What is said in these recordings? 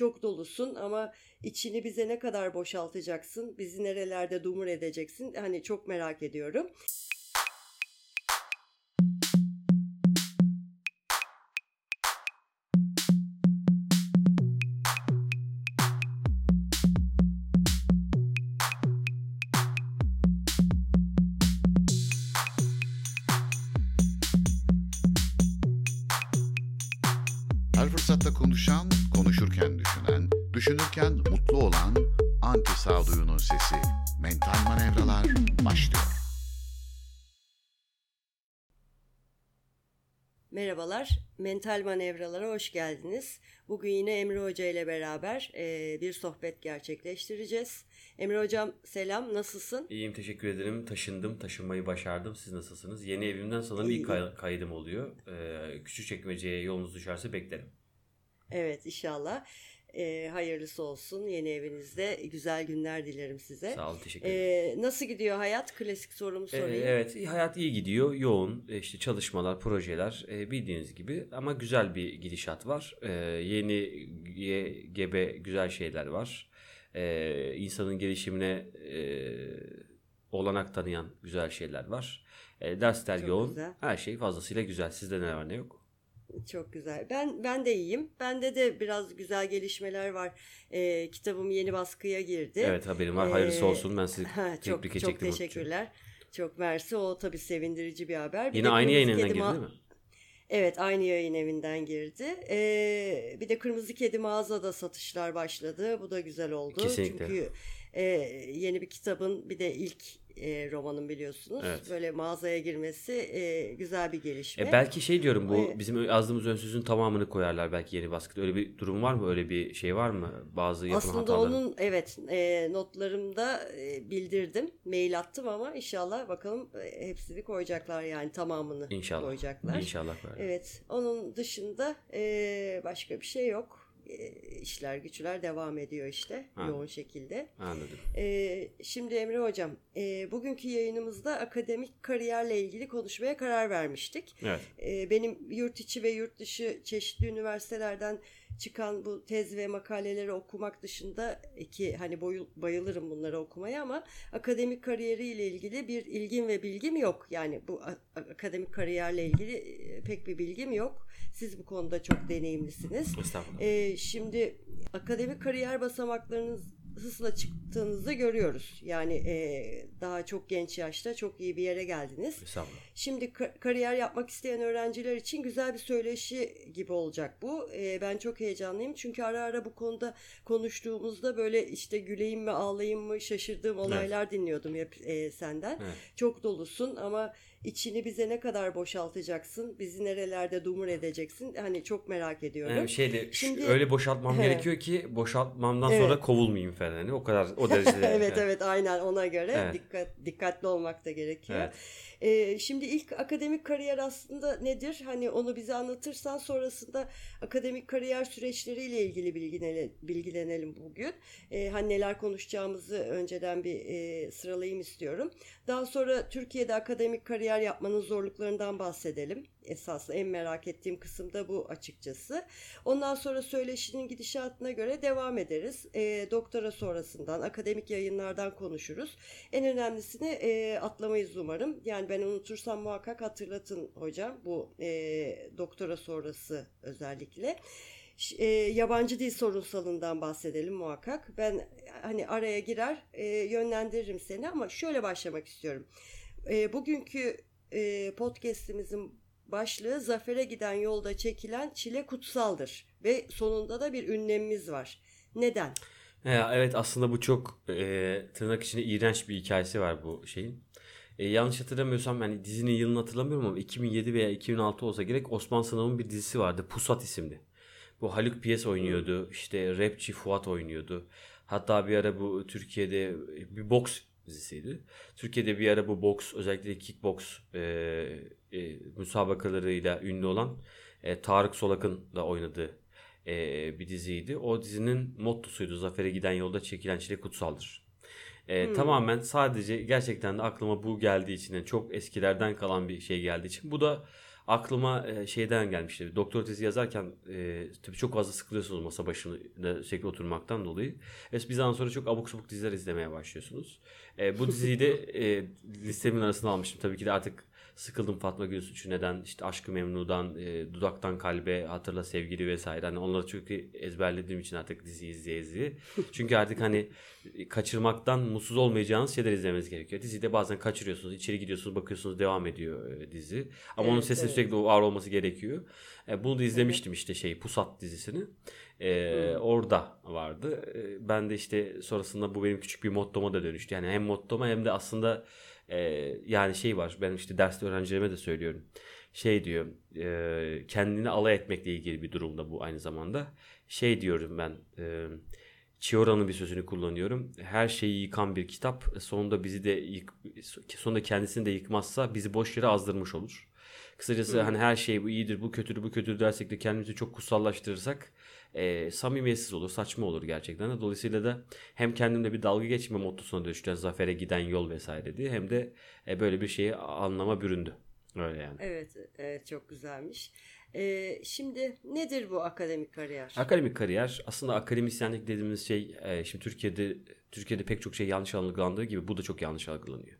çok dolusun ama içini bize ne kadar boşaltacaksın? Bizi nerelerde dumur edeceksin? Hani çok merak ediyorum. Düşünürken mutlu olan anti sağduyunun sesi. Mental manevralar başlıyor. Merhabalar, Mental Manevralara hoş geldiniz. Bugün yine Emre Hoca ile beraber e, bir sohbet gerçekleştireceğiz. Emre Hocam selam, nasılsın? İyiyim teşekkür ederim. Taşındım, taşınmayı başardım. Siz nasılsınız? Yeni evimden sanırım İyi. ilk kay- kaydım oluyor. Ee, Küçükçekmece'ye yolunuz düşerse beklerim. Evet inşallah. E, hayırlısı olsun yeni evinizde. Güzel günler dilerim size. Sağ olun, teşekkür ederim. E, nasıl gidiyor hayat? Klasik sorumu sorayım. evet, iyi- hayat iyi gidiyor. Yoğun, e, işte çalışmalar, projeler e, bildiğiniz gibi ama güzel bir gidişat var. Ee, yeni, ye- gebe güzel şeyler var. Ee, insanın gelişimine e, olanak tanıyan güzel şeyler var. E, dersler Çok yoğun. güzel. Her şey fazlasıyla güzel. Sizde ne var ne yok? Çok güzel. Ben ben de iyiyim. Bende de biraz güzel gelişmeler var. E, kitabım yeni baskıya girdi. Evet haberim var. Hayırlısı Ee, olsun. Ben sizi Ha, çok tebrik çok edecektim. unuttum. teşekkürler. Çok mersi. O tabii sevindirici bir haber. Bir Yine aynı yayın evinden girdi değil mi? Evet aynı yayın evinden girdi. Ee, bir de Kırmızı Kedi mağazada satışlar başladı. Bu da güzel oldu. Kesinlikle. Çünkü e, yeni bir kitabın bir de ilk e, romanın biliyorsunuz. Evet. Böyle mağazaya girmesi e, güzel bir gelişme. E belki şey diyorum bu Ay- bizim yazdığımız ön sözün tamamını koyarlar belki yeni baskıda. Öyle bir durum var mı? Öyle bir şey var mı? Bazı yapım Aslında onun evet e, notlarımda e, bildirdim. Mail attım ama inşallah bakalım e, hepsini koyacaklar yani tamamını İnşallah. koyacaklar. İnşallah böyle. Evet, onun dışında e, başka bir şey yok. E, işler güçler devam ediyor işte Ha. yoğun şekilde. Anladım. E, şimdi Emre Hocam, e, bugünkü yayınımızda akademik kariyerle ilgili konuşmaya karar vermiştik. Evet. E, benim yurt içi ve yurt dışı çeşitli üniversitelerden çıkan bu tez ve makaleleri okumak dışında ki hani boyu- bayılırım bunları okumaya ama akademik kariyeriyle ilgili bir ilgim ve bilgim yok. Yani bu akademik kariyerle ilgili e, pek bir bilgim yok. Siz bu konuda çok deneyimlisiniz. Estağfurullah. Ee, şimdi akademik kariyer basamaklarınız hızla çıktığınızı görüyoruz. Yani e, daha çok genç yaşta çok iyi bir yere geldiniz. Şimdi ka- kariyer yapmak isteyen öğrenciler için güzel bir söyleşi gibi olacak bu. Ee, ben çok heyecanlıyım çünkü ara ara bu konuda konuştuğumuzda böyle işte güleyim mi ağlayayım mı şaşırdığım olaylar dinliyordum hep e, senden. Evet. Çok dolusun ama içini bize ne kadar boşaltacaksın? Bizi nerelerde dumur edeceksin? Hani çok merak ediyorum. Yani şeyde Şimdi- öyle boşaltmam He. gerekiyor ki boşaltmamdan Evet. sonra kovulmayayım falan. Hani o kadar o derecede. evet evet aynen ona göre Evet. dikkat dikkatli olmak da gerekiyor. Evet. Ee, şimdi ilk akademik kariyer aslında nedir? Hani onu bize anlatırsan sonrasında akademik kariyer süreçleriyle ilgili bilgilenelim, bilgilenelim bugün. Ee, hani neler konuşacağımızı önceden bir e, sıralayayım istiyorum. Daha sonra Türkiye'de akademik kariyer yapmanın zorluklarından bahsedelim. Esaslı en merak ettiğim kısım da bu açıkçası. Ondan sonra söyleşinin gidişatına göre devam ederiz. E, doktora sonrasından, akademik yayınlardan konuşuruz. En önemlisini e, atlamayız umarım. Yani ben unutursam muhakkak hatırlatın hocam bu e, doktora sonrası özellikle. E, yabancı dil sorunsalından bahsedelim muhakkak. Ben hani araya girer e, yönlendiririm seni ama şöyle başlamak istiyorum. E, bugünkü e, podcast'imizin başlığı zafere giden yolda çekilen çile kutsaldır ve sonunda da bir ünlemimiz var. Neden? Evet aslında bu çok e, tırnak içinde iğrenç bir hikayesi var bu şeyin. E, yanlış hatırlamıyorsam yani dizinin yılını hatırlamıyorum ama 2007 veya 2006 olsa gerek Osman Sınav'ın bir dizisi vardı. Pusat isimli. Bu Haluk Piyes oynuyordu. İşte rapçi Fuat oynuyordu. Hatta bir ara bu Türkiye'de bir boks dizisiydi. Türkiye'de bir ara bu boks özellikle kickboks e, e, müsabakalarıyla ünlü olan e, Tarık Solak'ın da oynadığı e, bir diziydi. O dizinin mottosuydu Zafer'e giden yolda çekilen çile kutsaldır. E, Tamamen sadece gerçekten de aklıma bu geldiği için yani çok eskilerden kalan bir şey geldiği için. Bu da aklıma e, şeyden gelmişti. Doktor tezi yazarken e, tabii çok fazla sıkılıyorsunuz masa başında sürekli oturmaktan dolayı. Ve bir zaman sonra çok abuk sabuk diziler izlemeye başlıyorsunuz. E, bu diziyi de e, listemin arasına almıştım. Tabii ki de artık sıkıldım Fatma Gül Suçu neden işte Aşkı Memnu'dan e, Dudaktan Kalbe Hatırla Sevgili vesaire hani onları çok ezberlediğim için artık dizi izleye izleye. Çünkü artık hani kaçırmaktan mutsuz olmayacağınız şeyler izlemeniz gerekiyor. Dizide bazen kaçırıyorsunuz içeri gidiyorsunuz bakıyorsunuz devam ediyor e, dizi. Ama evet, onun sesi evet. sürekli var olması gerekiyor. E, bunu da izlemiştim evet. işte şey Pusat dizisini. E, hmm. Orada vardı. E, ben de işte sonrasında bu benim küçük bir mottoma da dönüştü. Yani hem mottoma hem de aslında yani şey var ben işte derste öğrencilerime de söylüyorum. Şey diyor e, kendini alay etmekle ilgili bir durumda bu aynı zamanda. Şey diyorum ben e, Chiora'nın bir sözünü kullanıyorum. Her şeyi yıkan bir kitap sonunda bizi de yık, sonunda kendisini de yıkmazsa bizi boş yere azdırmış olur. Kısacası Hı. hani her şey bu iyidir, bu kötüdür, bu kötüdür dersek de kendimizi çok kutsallaştırırsak e, samimiyetsiz olur, saçma olur gerçekten de. Dolayısıyla da hem kendimde bir dalga geçme mottosuna düştü. Zafere giden yol vesaire diye hem de e, böyle bir şeyi anlama büründü. Öyle yani. Evet, evet çok güzelmiş. Ee, şimdi nedir bu akademik kariyer? Akademik kariyer aslında akademisyenlik dediğimiz şey e, şimdi Türkiye'de Türkiye'de pek çok şey yanlış algılandığı gibi bu da çok yanlış algılanıyor.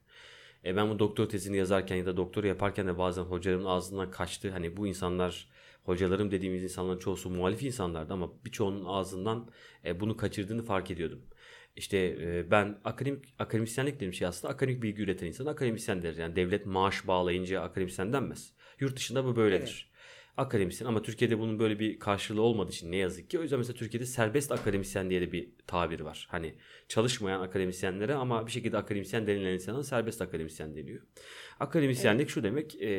E, ben bu doktor tezini yazarken ya da doktor yaparken de bazen hocalarımın ağzından kaçtı. Hani bu insanlar hocalarım dediğimiz insanların çoğusu muhalif insanlardı ama birçoğunun ağzından e, bunu kaçırdığını fark ediyordum. İşte e, ben akademik akademisyenlik dediğim şey aslında akademik bilgi üreten insan akademisyen. Yani devlet maaş bağlayınca akademisyen denmez. Yurt dışında bu böyledir. Evet akademisyen ama Türkiye'de bunun böyle bir karşılığı olmadığı için ne yazık ki. O yüzden mesela Türkiye'de serbest akademisyen diye de bir tabir var. Hani çalışmayan akademisyenlere ama bir şekilde akademisyen denilen insana serbest akademisyen deniyor. Akademisyenlik evet. şu demek e,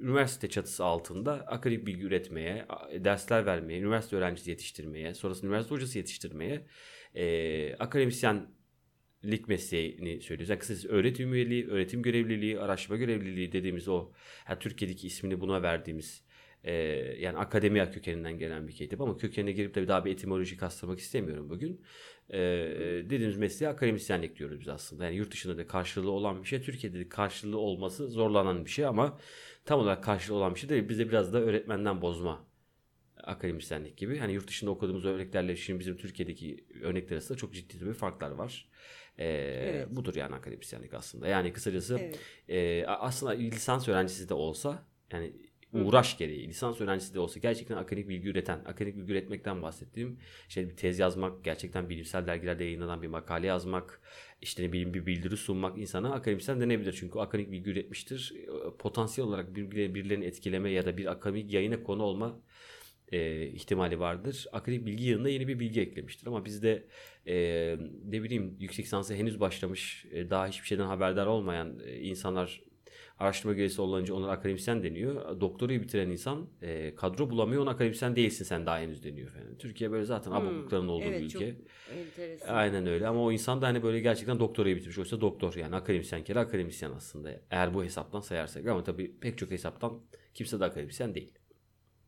üniversite çatısı altında akademik bilgi üretmeye, dersler vermeye, üniversite öğrencisi yetiştirmeye, sonrasında üniversite hocası yetiştirmeye, e, akademisyen lik mesleğini söylüyoruz. Yani kısacası öğretim üyeliği, öğretim görevliliği, araştırma görevliliği dediğimiz o yani Türkiye'deki ismini buna verdiğimiz e, yani akademiya kökeninden gelen bir kitap ama kökenine girip de daha bir etimoloji kastırmak istemiyorum bugün. E, dediğimiz mesleğe akademisyenlik diyoruz biz aslında. Yani yurt dışında da karşılığı olan bir şey. Türkiye'de de karşılığı olması zorlanan bir şey ama tam olarak karşılığı olan bir şey değil. Bize biraz da öğretmenden bozma akademisyenlik gibi. Hani yurt dışında okuduğumuz örneklerle şimdi bizim Türkiye'deki örnekler arasında çok ciddi bir farklar var. Ee, evet. Budur yani akademisyenlik aslında. Yani kısacası evet. e, aslında lisans öğrencisi de olsa yani uğraş gereği lisans öğrencisi de olsa gerçekten akademik bilgi üreten, akademik bilgi üretmekten bahsettiğim işte bir tez yazmak, gerçekten bilimsel dergilerde yayınlanan bir makale yazmak, işte ne bileyim bir bildiri sunmak insana akademisyen denebilir. Çünkü akademik bilgi üretmiştir. Potansiyel olarak birilerini etkileme ya da bir akademik yayına konu olma e, ihtimali vardır. Akademik bilgi yanında yeni bir bilgi eklemiştir. Ama bizde e, ne bileyim yüksek lisansa henüz başlamış, e, daha hiçbir şeyden haberdar olmayan e, insanlar araştırma görevlisi olunca ona akademisyen deniyor. Doktorayı bitiren insan e, kadro bulamıyor ona akademisyen değilsin sen daha henüz deniyor falan. Türkiye böyle zaten hmm. abuklukların olduğu evet, bir ülke. Çok Aynen öyle ama o insan da hani böyle gerçekten doktorayı bitirmiş. Oysa doktor yani akademisyen kere akademisyen aslında. Eğer bu hesaptan sayarsak ama tabii pek çok hesaptan kimse de akademisyen değil.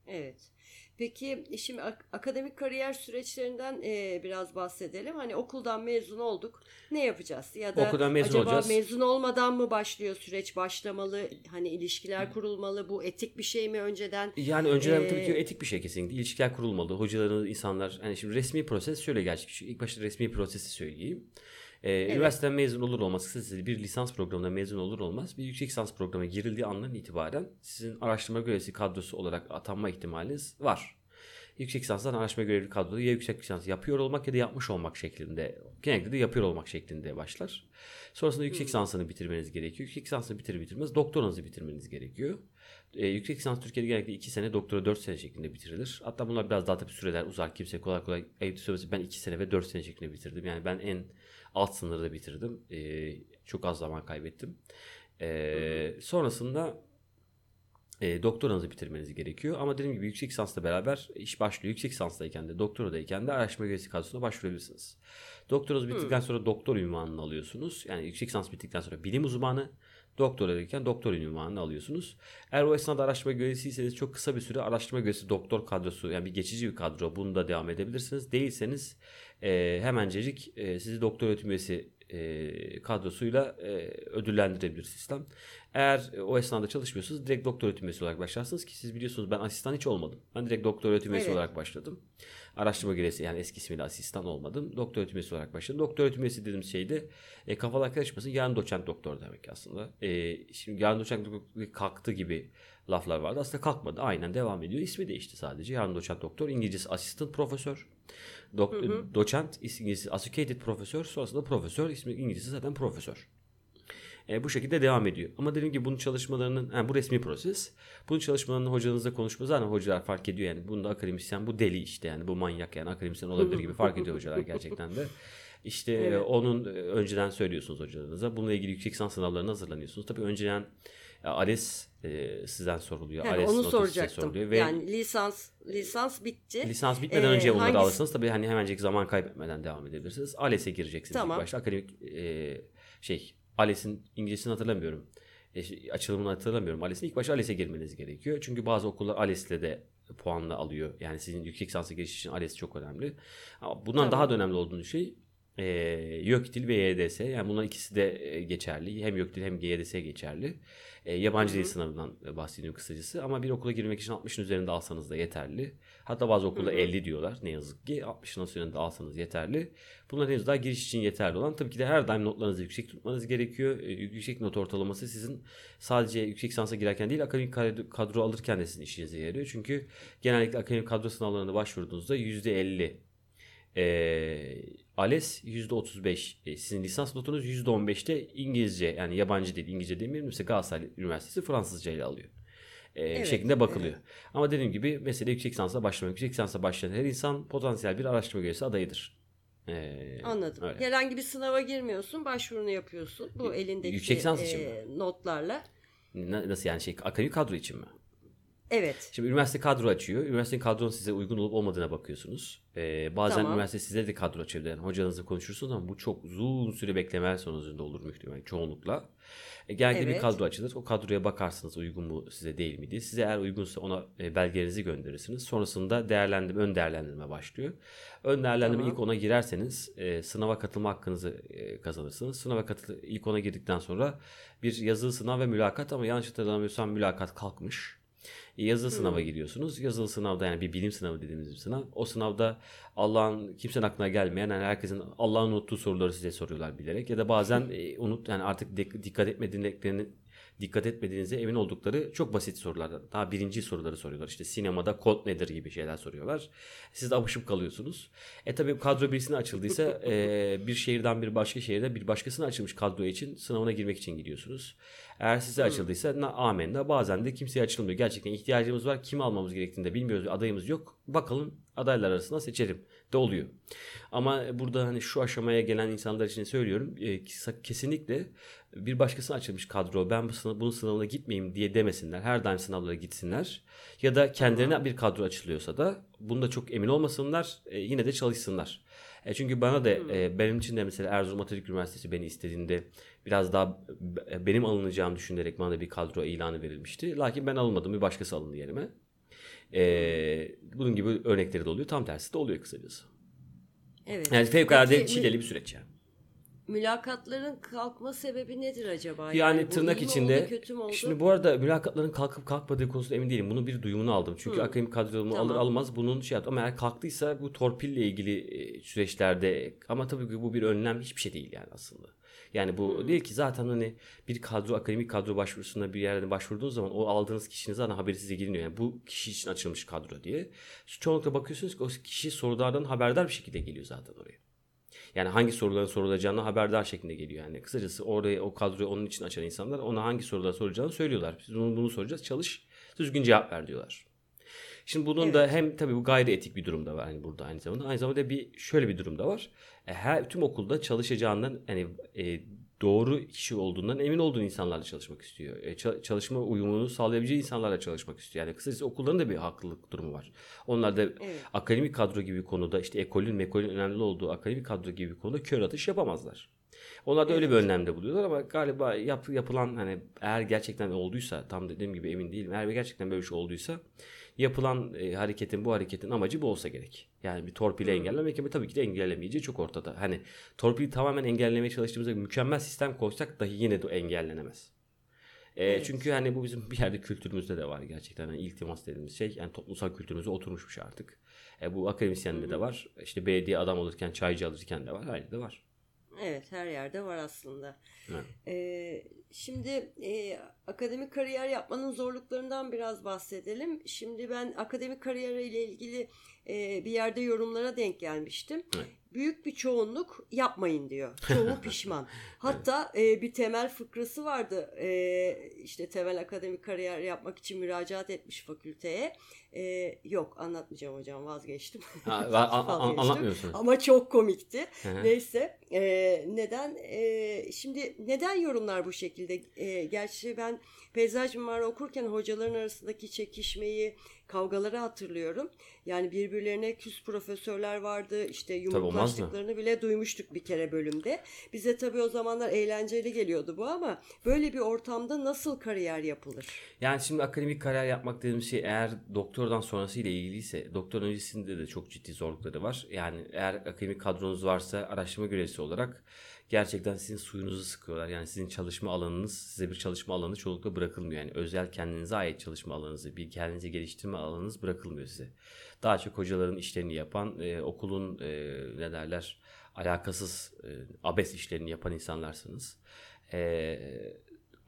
Evet. Peki şimdi akademik kariyer süreçlerinden e, biraz bahsedelim. Hani okuldan mezun olduk. Ne yapacağız? Ya da Okuldan mezun acaba olacağız. mezun olmadan mı başlıyor süreç? Başlamalı? Hani ilişkiler kurulmalı? Bu etik bir şey mi önceden? Yani önceden ee, tabii ki etik bir şey kesinlikle. İlişkiler kurulmalı. Hocaların, insanlar. Hani şimdi resmi proses şöyle gerçekleşiyor. İlk başta resmi prosesi söyleyeyim. Ee, evet. Üniversiteden mezun olur olmaz, kısacası bir lisans programında mezun olur olmaz bir yüksek lisans programına girildiği andan itibaren sizin araştırma görevlisi kadrosu olarak atanma ihtimaliniz var. Yüksek lisanstan araştırma görevli kadroda ya yüksek lisans yapıyor olmak ya da yapmış olmak şeklinde, genellikle de yapıyor olmak şeklinde başlar. Sonrasında yüksek lisansını bitirmeniz gerekiyor. Yüksek lisansını bitirir bitirmez doktoranızı bitirmeniz gerekiyor. E, yüksek lisans Türkiye'de genellikle 2 sene, doktora 4 sene şeklinde bitirilir. Hatta bunlar biraz daha tabii süreler uzar. Kimse kolay kolay ayıp söylemesi ben 2 sene ve 4 sene şeklinde bitirdim. Yani ben en alt sınırda bitirdim. E, çok az zaman kaybettim. E, sonrasında e, doktoranızı bitirmeniz gerekiyor. Ama dediğim gibi yüksek lisansla beraber iş başlıyor. Yüksek lisanstayken de doktoradayken de araştırma görevlisi kadrosuna başvurabilirsiniz. Doktoranız bittikten sonra doktor ünvanını alıyorsunuz. Yani yüksek lisans bittikten sonra bilim uzmanı, doktoradayken doktor ünvanını alıyorsunuz. Eğer o esnada araştırma görevlisiyseniz çok kısa bir süre araştırma görevlisi doktor kadrosu yani bir geçici bir kadro bunda devam edebilirsiniz. Değilseniz e, hemencecik e, sizi doktor öğretim üyesi e, kadrosuyla e, ödüllendirebilir sistem. Eğer o esnada çalışmıyorsanız direkt doktor öğretim üyesi olarak başlarsınız ki siz biliyorsunuz ben asistan hiç olmadım. Ben direkt doktor öğretim üyesi Evet. olarak başladım. Araştırma görevlisi yani eski ismiyle asistan olmadım. Doktor öğretim üyesi olarak başladım. Doktor öğretim üyesi dediğim şey de e, kafalar karışmasın yarın doçent doktor demek aslında. E, şimdi yarın doçent doktor kalktı gibi laflar vardı. Aslında kalkmadı. Aynen devam ediyor. İsmi değişti sadece. Yarın doçent doktor. İngilizcesi assistant profesör. Dok- Doçent İngilizcesi associated profesör. Sonrasında profesör. İsmi İngilizcesi zaten profesör. E, bu şekilde devam ediyor. Ama dediğim gibi bunun çalışmalarının, yani bu resmi proses. Bunun çalışmalarını hocanızla konuşma zaten hocalar fark ediyor yani. Bunda akademisyen bu deli işte yani bu manyak yani akademisyen olabilir gibi fark ediyor hocalar gerçekten de. İşte e, Evet. onun e, önceden söylüyorsunuz hocalarınıza. Bununla ilgili yüksek lisans sınavlarına hazırlanıyorsunuz. Tabii önceden e, ALES e, sizden soruluyor. Heh, ALES onu soracaktım. soruluyor ve Yani lisans lisans bitti. lisans bitmeden Ee, önce onları hangisi- alırsınız. Tabii hani hemencik zaman kaybetmeden devam edebilirsiniz. ALES'e gireceksiniz Tamam. ilk başta. Akademik e, şey ALES'in İngilizcesini hatırlamıyorum. E, şey, açılımını hatırlamıyorum. ALES'in ilk başta ALES'e girmeniz gerekiyor. Çünkü bazı okullar ALES'le de puanla alıyor. Yani sizin yüksek lisansa giriş için ALES çok önemli. Ama bundan Tamam. daha da önemli olduğunu şey e, YÖKDİL ve YDS. Yani bunların ikisi de e, geçerli. Hem YÖKDİL hem YDS geçerli. E, yabancı dil sınavından e, bahsediyorum kısacası. Ama bir okula girmek için 60'ın üzerinde alsanız da yeterli. Hatta bazı okulda Hı hı. 50 diyorlar ne yazık ki. 60'ın üzerinde alsanız yeterli. Bunlar henüz daha giriş için yeterli olan. Tabii ki de her daim notlarınızı yüksek tutmanız gerekiyor. E, Yüksek not ortalaması sizin sadece yüksek lisansa girerken değil akademik kadro- alırken de sizin işinize yarıyor. Çünkü genellikle akademik kadro sınavlarına başvurduğunuzda %50 e, ALES %35. E, sizin lisans notunuz %15'te İngilizce yani yabancı dil İngilizce demeyelim. Mesela Galatasaray Üniversitesi Fransızca ile alıyor. E, Evet, şeklinde bakılıyor. Ama dediğim gibi mesele yüksek lisansa başlamak. Yüksek lisansa başlayan her insan potansiyel bir araştırma görevlisi adayıdır. E, Anladım. öyle. Herhangi bir sınava girmiyorsun, başvurunu yapıyorsun. Bu elindeki Yüksek lisans için e, notlarla. Na- Nasıl yani şey akademik kadro için mi? Evet. Şimdi üniversite kadro açıyor. Üniversitenin kadronun size uygun olup olmadığına bakıyorsunuz. Ee, bazen Tamam. üniversite size de kadro açabilir. Yani hocanızla konuşursunuz ama bu çok uzun süre bekleme sonucunda olur muhtemelen çoğunlukla. E, bir Evet. kadro açılır. O kadroya bakarsınız uygun mu size değil mi diye. Size eğer uygunsa ona e, belgelerinizi gönderirsiniz. Sonrasında değerlendirme, ön değerlendirme başlıyor. Ön değerlendirme Tamam. ilk ona girerseniz e, sınava katılma hakkınızı e, kazanırsınız. Sınava katıl ilk ona girdikten sonra bir yazılı sınav ve mülakat ama yanlış hatırlamıyorsam mülakat kalkmış. Yazılı sınava giriyorsunuz. Yazılı sınavda yani bir bilim sınavı dediğimiz bir sınav. O sınavda Allah'ın kimsenin aklına gelmeyen yani herkesin Allah'ın unuttuğu soruları size soruyorlar bilerek ya da bazen e, unut yani artık dik- dikkat etmediklerini dikkat etmediğinize emin oldukları çok basit sorular. Daha birinci soruları soruyorlar. İşte sinemada kod nedir gibi şeyler soruyorlar. Siz de apışıp kalıyorsunuz. E tabi kadro birisine açıldıysa e, bir şehirden bir başka şehirde bir başkasına açılmış kadro için sınavına girmek için gidiyorsunuz. Eğer size açıldıysa na, amenna bazen de kimseye açılmıyor. Gerçekten ihtiyacımız var. Kimi almamız gerektiğini de bilmiyoruz. Adayımız yok. Bakalım adaylar arasında seçelim de oluyor. Ama burada hani şu aşamaya gelen insanlar için söylüyorum. e, kes- kesinlikle bir başkasına açılmış kadro ben bu sınav, bunun sınavına gitmeyeyim diye demesinler. Her daim sınavlara gitsinler. Ya da kendilerine bir kadro açılıyorsa da bunda çok emin olmasınlar. e, yine de çalışsınlar. E, çünkü bana da e, benim için de mesela Erzurum Atatürk Üniversitesi beni istediğinde biraz daha benim alınacağımı düşünerek bana da bir kadro ilanı verilmişti. Lakin ben alınmadım bir başkası alındı yerime. E, bunun gibi örnekleri de oluyor. Tam tersi de oluyor kısacası. Evet. Yani fevkalade Peki, çileli bir süreç yani. Mülakatların kalkma sebebi nedir acaba? Yani bu tırnak içinde oldu, kötü mü oldu? Şimdi bu arada mülakatların kalkıp kalkmadığı konusunda emin değilim. Bunun bir duyumunu aldım. Çünkü Hı. akademik kadromu Tamam. alır almaz bunun şey yaptı. Ama eğer kalktıysa bu torpille ilgili süreçlerde ama tabii ki bu bir önlem hiçbir şey değil yani aslında. Yani bu değil ki zaten hani bir kadro akademik kadro başvurusunda bir yerden başvurduğunuz zaman o aldığınız kişinin zaten haberi size geliniyor. Yani bu kişi için açılmış kadro diye. Çoğunlukla bakıyorsunuz ki o kişi sorulardan haberdar bir şekilde geliyor zaten oraya. Yani hangi soruların sorulacağını haberdar şeklinde geliyor yani. Kısacası oraya o kadroyu onun için açan insanlar ona hangi sorular soracağını söylüyorlar. Biz bunu, bunu soracağız çalış düzgün cevap ver diyorlar. Şimdi bunun da hem tabii bu gayri etik bir durum da var hani burada aynı zamanda. Aynı zamanda bir şöyle bir durum da var. E, Her tüm okulda çalışacağından hani e, doğru kişi olduğundan emin olduğun insanlarla çalışmak istiyor. E, ça- çalışma uyumunu sağlayabileceği insanlarla çalışmak istiyor. Yani kısacası okulların da bir haklılık durumu var. Onlar da Evet. akademik kadro gibi bir konuda işte ekolün mekolün önemli olduğu akademik kadro gibi bir konuda kör atış yapamazlar. Onlar da öyle bir önlemde buluyorlar ama galiba yap, yapılan hani eğer gerçekten olduysa tam dediğim gibi emin değilim. Eğer gerçekten böyle bir şey olduysa yapılan e, hareketin bu hareketin amacı bu olsa gerek. Yani bir torpili Hı. engellemek ama tabii ki de engellemeyeceği çok ortada. Hani torpili tamamen engellemeye çalıştığımızda mükemmel sistem koysak dahi yine de engellenemez. E, Evet. Çünkü hani bu bizim bir yerde kültürümüzde de var gerçekten. Yani iltimas dediğimiz şey yani toplumsal kültürümüze oturmuş bir şey artık. E, bu akademisyende de var. İşte belediye adam olurken, çaycı alırken de var. Her yerde var. Evet her yerde var aslında. Evet. Ee, şimdi e, akademik kariyer yapmanın zorluklarından biraz bahsedelim. Şimdi ben akademik kariyer ile ilgili e, bir yerde yorumlara denk gelmiştim. Evet. Büyük bir çoğunluk yapmayın diyor. Çoğu pişman. Hatta e, bir temel fıkrası vardı. E, işte temel akademik kariyer yapmak için müracaat etmiş fakülteye. E, yok anlatmayacağım hocam vazgeçtim. Ha, Vazgeçtim. anlatmıyorsunuz. Ama çok komikti. Neyse e, neden e, şimdi neden yorumlar bu şekilde? E, gerçi ben peyzaj mimarı okurken hocaların arasındaki çekişmeyi, kavgaları hatırlıyorum. Yani birbirlerine küs profesörler vardı. İşte yumruklaştıklarını bile duymuştuk bir kere bölümde. Bize tabii o zamanlar eğlenceli geliyordu bu ama böyle bir ortamda nasıl kariyer yapılır? Yani şimdi akademik kariyer yapmak dediğimiz şey eğer doktordan sonrası ile ilgiliyse doktor öncesinde de çok ciddi zorlukları var. Yani eğer akademik kadronuz varsa araştırma görevlisi olarak gerçekten sizin suyunuzu sıkıyorlar. Yani sizin çalışma alanınız size bir çalışma alanı çoğunlukla bırakılmıyor. Yani özel kendinize ait çalışma alanınızı, bir kendinizi geliştirme alanınız bırakılmıyor size. Daha çok hocaların işlerini yapan, e, okulun e, ne derler alakasız e, abes işlerini yapan insanlarsınız. E,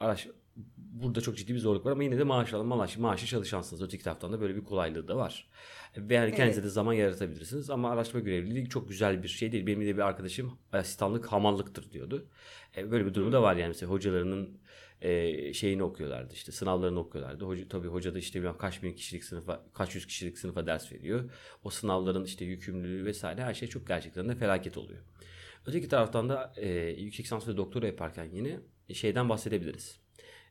araş, burada çok ciddi bir zorluk var ama yine de maaş alan maaş, maaşı çalışansınız. Öteki taraftan da böyle bir kolaylığı da var. Ve yani kendinize de zaman yaratabilirsiniz ama araştırma görevliliği çok güzel bir şey değil. Benim de bir arkadaşım asistanlık hamallıktır diyordu. E, böyle bir durumu da var yani mesela hocalarının e, şeyini okuyorlardı işte sınavlarını okuyorlardı. Hoca, tabii hoca da işte bilmem kaç bin kişilik sınıfa kaç yüz kişilik sınıfa ders veriyor. O sınavların işte yükümlülüğü vesaire her şey çok gerçekten de felaket oluyor. Öteki taraftan da e, yüksek lisans ve doktora yaparken yine şeyden bahsedebiliriz.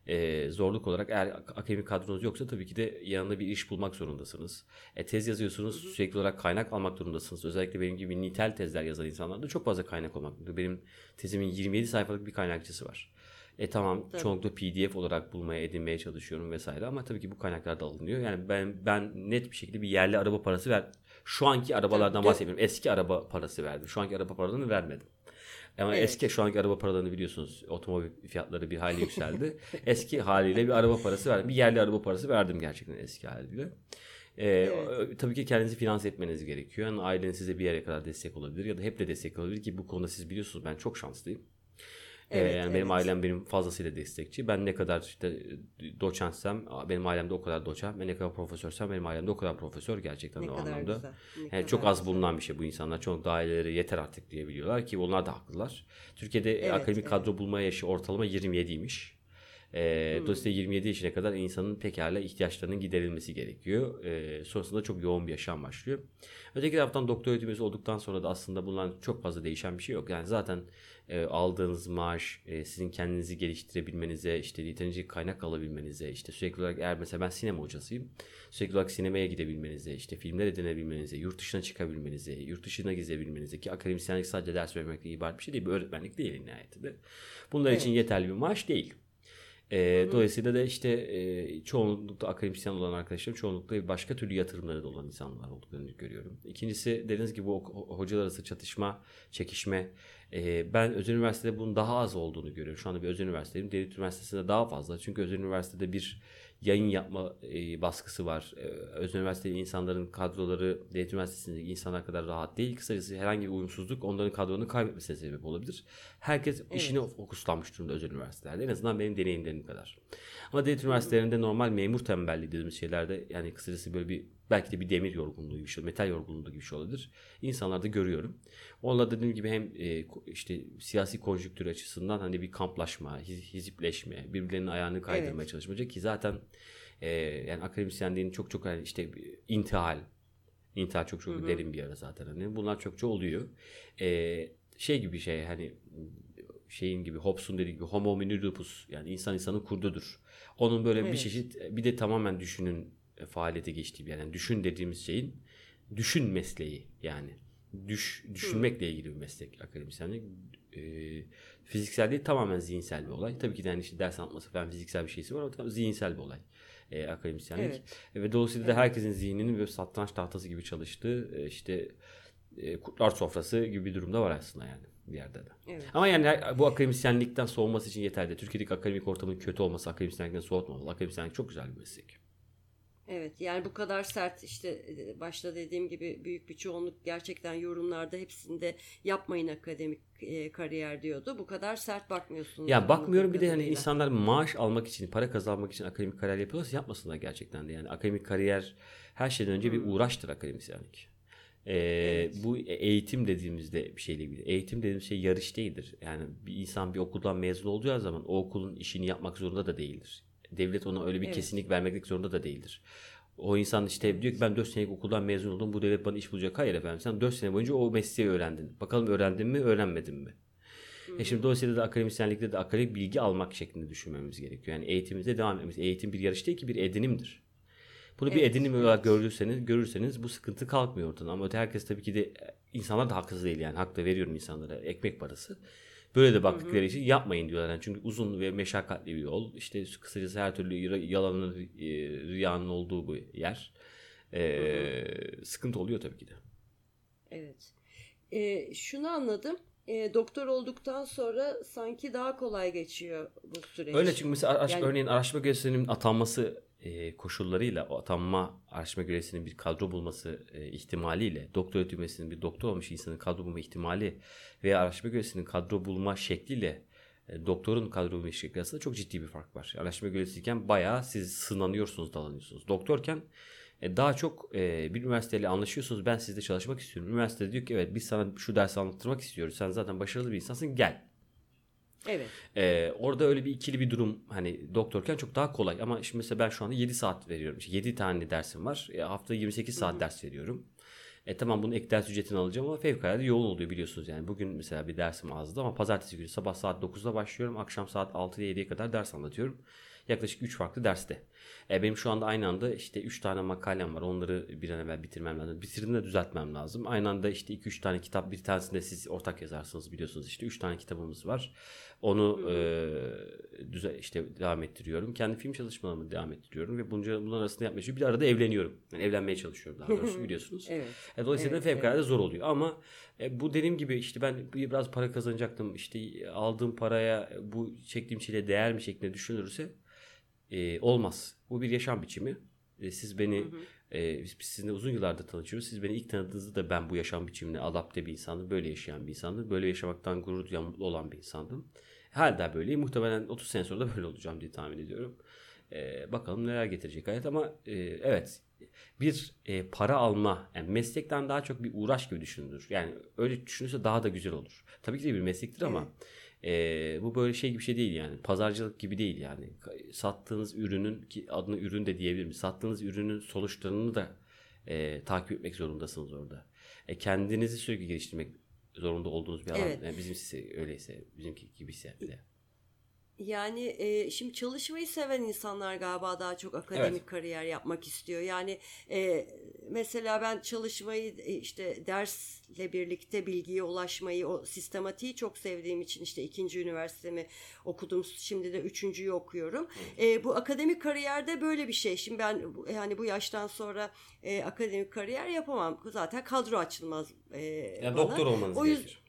E, zorluk olarak eğer ak- akademik kadronuz yoksa tabii ki de yanında bir iş bulmak zorundasınız. E, tez yazıyorsunuz sürekli olarak kaynak almak durumundasınız. Özellikle benim gibi nitel tezler yazan insanlarda çok fazla kaynak olmak durumunda. Benim tezimin 27 sayfalık bir kaynakçısı var. E tamam Tabii. çoğunlukla PDF olarak bulmaya edinmeye çalışıyorum vesaire ama tabii ki bu kaynaklar da alınıyor. Yani ben ben net bir şekilde bir yerli araba parası ver. Şu anki arabalardan Tabii. bahsetmiyorum. Eski araba parası verdim. Şu anki araba paralarını vermedim. Ama Evet. eski şu anki araba paralarını biliyorsunuz. Otomobil fiyatları bir hayli yükseldi. eski haliyle bir araba parası verdim. Bir yerli araba parası verdim gerçekten eski haliyle. Ee, Evet. Tabii ki kendinizi finanse etmeniz gerekiyor. Yani aileniz size bir yere kadar destek olabilir ya da hep de destek olabilir ki bu konuda siz biliyorsunuz ben çok şanslıyım. Ee, Evet, yani benim evet. ailem benim fazlasıyla destekçi. Ben ne kadar işte doçentsem benim ailemde o kadar doçent. Ben ne kadar profesörsem benim ailemde o kadar profesör gerçekten Ne o anlamda. güzel. ne Yani çok az güzel. bulunan bir şey bu insanlar. Çok daha aileleri yeter artık diyebiliyorlar ki onlar da haklılar. Türkiye'de Evet, akademik evet. kadro bulma yaşı ortalama 27'ymiş. Ee, Hmm. Dolayısıyla 27 yaşına kadar insanın pekala ihtiyaçlarının giderilmesi gerekiyor. Ee, sonrasında çok yoğun bir yaşam başlıyor. Öteki taraftan doktor öğretim üyesi olduktan sonra da aslında bundan çok fazla değişen bir şey yok. Yani zaten e, aldığınız maaş e, sizin kendinizi geliştirebilmenize, işte yeterince kaynak alabilmenize, işte sürekli olarak eğer mesela ben sinema hocasıyım. Sürekli olarak sinemaya gidebilmenize, işte filmler edinebilmenize, yurt dışına çıkabilmenize, yurt dışına gezebilmenize ki akademisyenlik sadece ders vermekle ibaret bir şey değil. Bir öğretmenlik değil nihayetinde. Bunlar için Evet. yeterli bir maaş değil. E, dolayısıyla da işte e, çoğunlukla akademisyen olan arkadaşlarım çoğunlukla başka türlü yatırımları da olan insanlar olduklarını görüyorum. İkincisi dediğiniz gibi ho- hocalar arası çatışma, çekişme. E, ben özel üniversitede bunun daha az olduğunu görüyorum. Şu anda bir özel üniversitedeyim. Devlet üniversitesinde daha fazla. Çünkü özel üniversitede bir yayın yapma e, baskısı var. E, özel üniversitede insanların kadroları devlet üniversitesindeki insanlar kadar rahat değil. Kısacası herhangi bir uyumsuzluk onların kadronun kaybetmesine sebep olabilir. Herkes işine fokuslanmış durumda özel üniversitelerde. En azından benim deneyimlerim kadar. Ama devlet üniversitelerinde normal memur tembelliği dediğimiz şeylerde yani kısacası böyle bir belki de bir demir yorgunluğu gibi bir şey, metal yorgunluğu gibi bir şey olabilir. İnsanlarda görüyorum. Onunla dediğim gibi hem e, işte siyasi konjüktür açısından hani bir kamplaşma, hiz- hizipleşme, birbirlerinin ayağını kaydırmaya Evet. çalışmacak ki zaten e, yani akademisyenliğin çok çok hani işte bir intihal, intihal çok çok derin bir yara zaten hani bunlar çokça oluyor. E, şey gibi bir şey hani şeyin gibi Hobbes'un dediği gibi homo homini lupus yani insan insanın kurdudur. Onun böyle bir Evet. çeşit bir de tamamen düşünün faaliyete geçtiği bir. Yani düşün dediğimiz şeyin düşün mesleği yani. Düş, düşünmekle ilgili bir meslek akademisyenlik. E, fiziksel değil tamamen zihinsel bir olay. Tabii ki de yani işte ders anlatması falan fiziksel bir şeysi var ama tabii zihinsel bir olay. e, akademisyenlik. Evet. Ve dolayısıyla da herkesin zihninin böyle satranç tahtası gibi çalıştığı e, işte e, kurtlar sofrası gibi bir durumda var aslında yani bir yerde de. Evet. Ama yani bu akademisyenlikten soğuması için yeterli. Türkiye'deki akademik ortamın kötü olması akademisyenlikten soğutmamalı. Akademisyenlik çok güzel bir meslek. Evet yani bu kadar sert işte e, başta dediğim gibi büyük bir çoğunluk gerçekten yorumlarda hepsinde yapmayın akademik e, kariyer diyordu. Bu kadar sert bakmıyorsunuz. Ya bakmıyorum bir de hani insanlar maaş almak için, para kazanmak için akademik kariyer yapıyorsa yapmasınlar gerçekten de. Yani akademik kariyer her şeyden önce bir uğraştır akademisyenlik. Ee, Bu eğitim dediğimizde bir şeyle ilgili. Eğitim dediğimiz şey yarış değildir. Yani bir insan bir okuldan mezun olacağı zaman o okulun işini yapmak zorunda da değildir. Devlet ona öyle bir Evet. kesinlik vermek zorunda da değildir. O insan işte diyor ki ben 4 senelik okuldan mezun oldum. Bu devlet bana iş bulacak. Hayır efendim sen 4 sene boyunca o mesleği öğrendin. Bakalım öğrendin mi öğrenmedin mi? E şimdi dolayısıyla da akademisyenlikte de akademik bilgi almak şeklinde düşünmemiz gerekiyor. Yani eğitimimize devam etmemiz. Eğitim bir yarış değil ki bir edinimdir. Bunu bir Evet, edinim evet. olarak görürseniz, görürseniz bu sıkıntı kalkmıyor ortadan. Ama öte herkes tabii ki de insanlar da haksız değil yani. Hak da veriyorum insanlara. Ekmek parası. Böyle de baktıkları için yapmayın diyorlar. Yani çünkü uzun ve meşakkatli bir yol. İşte kısacası her türlü yalanın, e, riyanın olduğu bu yer. E, sıkıntı oluyor tabii ki de. Evet. E, şunu anladım. E, doktor olduktan sonra sanki daha kolay geçiyor bu süreç. Öyle çünkü mesela araş- Yani- örneğin araştırma görevlisinin atanması e, koşullarıyla atanma araştırma görevlisinin bir kadro bulması e, ihtimaliyle doktor öğretim bir doktor olmuş insanın kadro bulma ihtimali veya araştırma görevlisinin kadro bulma şekliyle e, doktorun kadro bulma şekli arasında çok ciddi bir fark var. Araştırma görevlisiyken bayağı siz sınanıyorsunuz, dalanıyorsunuz. Doktorken e, daha çok e, bir üniversiteyle anlaşıyorsunuz. Ben sizde çalışmak istiyorum. Üniversite diyor ki evet biz sana şu dersi anlattırmak istiyoruz. Sen zaten başarılı bir insansın gel. Evet. Ee, orada öyle bir ikili bir durum hani doktorken çok daha kolay ama şimdi mesela ben şu anda 7 saat veriyorum. İşte 7 tane dersim var. E, haftada 28 saat ders veriyorum. E tamam bunun ek ders ücretini alacağım ama fevkalade yoğun oluyor biliyorsunuz yani. Bugün mesela bir dersim azdı ama pazartesi günü sabah saat 9'da başlıyorum. Akşam saat 6'ya 7'ye kadar ders anlatıyorum. Yaklaşık 3 farklı derste. E, benim şu anda aynı anda işte 3 tane makalem var. Onları bir an evvel bitirmem lazım. Bitirdiğimde düzeltmem lazım. Aynı anda işte 2-3 tane kitap bir tanesinde siz ortak yazarsınız biliyorsunuz. işte 3 tane kitabımız var. Onu e, düze, işte devam ettiriyorum. Kendi film çalışmalarımı devam ettiriyorum ve bunca, bunların arasında yapmaya çalışıyorum. Bir arada evleniyorum. Yani evlenmeye çalışıyorum daha doğrusu biliyorsunuz. Evet. E, Dolayısıyla Evet, fevkalade zor oluyor ama e, bu dediğim gibi işte ben biraz para kazanacaktım işte aldığım paraya bu çektiğim şeyle değer mi şeklinde düşünülürse e, olmaz. Bu bir yaşam biçimi. E, siz beni e, biz, biz sizinle uzun yıllardır tanışıyoruz. Siz beni ilk tanıdığınızda da ben bu yaşam biçimine adapte bir insandım. Böyle yaşayan bir insandım. Böyle yaşamaktan gurur duyan mutlu olan bir insandım. Hala böyleyim. Muhtemelen 30 sene sonra da böyle olacağım diye tahmin ediyorum. E, bakalım neler getirecek hayat ama e, evet bir e, para alma yani meslekten daha çok bir uğraş gibi düşünülür. Yani öyle düşünürse daha da güzel olur. Tabii ki de bir meslektir ama e, bu böyle şey gibi bir şey değil yani. Pazarcılık gibi değil yani. Sattığınız ürünün ki adını ürün de diyebilirim. Sattığınız ürünün sonuçlarını da e, takip etmek zorundasınız orada. E, kendinizi sürekli geliştirmek zorunda olduğunuz bir alan. Evet. Yani bizim öyleyse, bizimki gibiyse bile. Yani e, şimdi çalışmayı seven insanlar galiba daha çok akademik Evet. kariyer yapmak istiyor. Yani e, mesela ben çalışmayı e, işte dersle birlikte bilgiye ulaşmayı, o sistematiği çok sevdiğim için işte ikinci üniversitemi okudum. Şimdi de üçüncüyü okuyorum. E, bu akademik kariyerde böyle bir şey. Şimdi ben yani bu yaştan sonra e, akademik kariyer yapamam. Zaten kadro açılmaz e, Yani bana. doktor olmanız O yüzden- gerekir.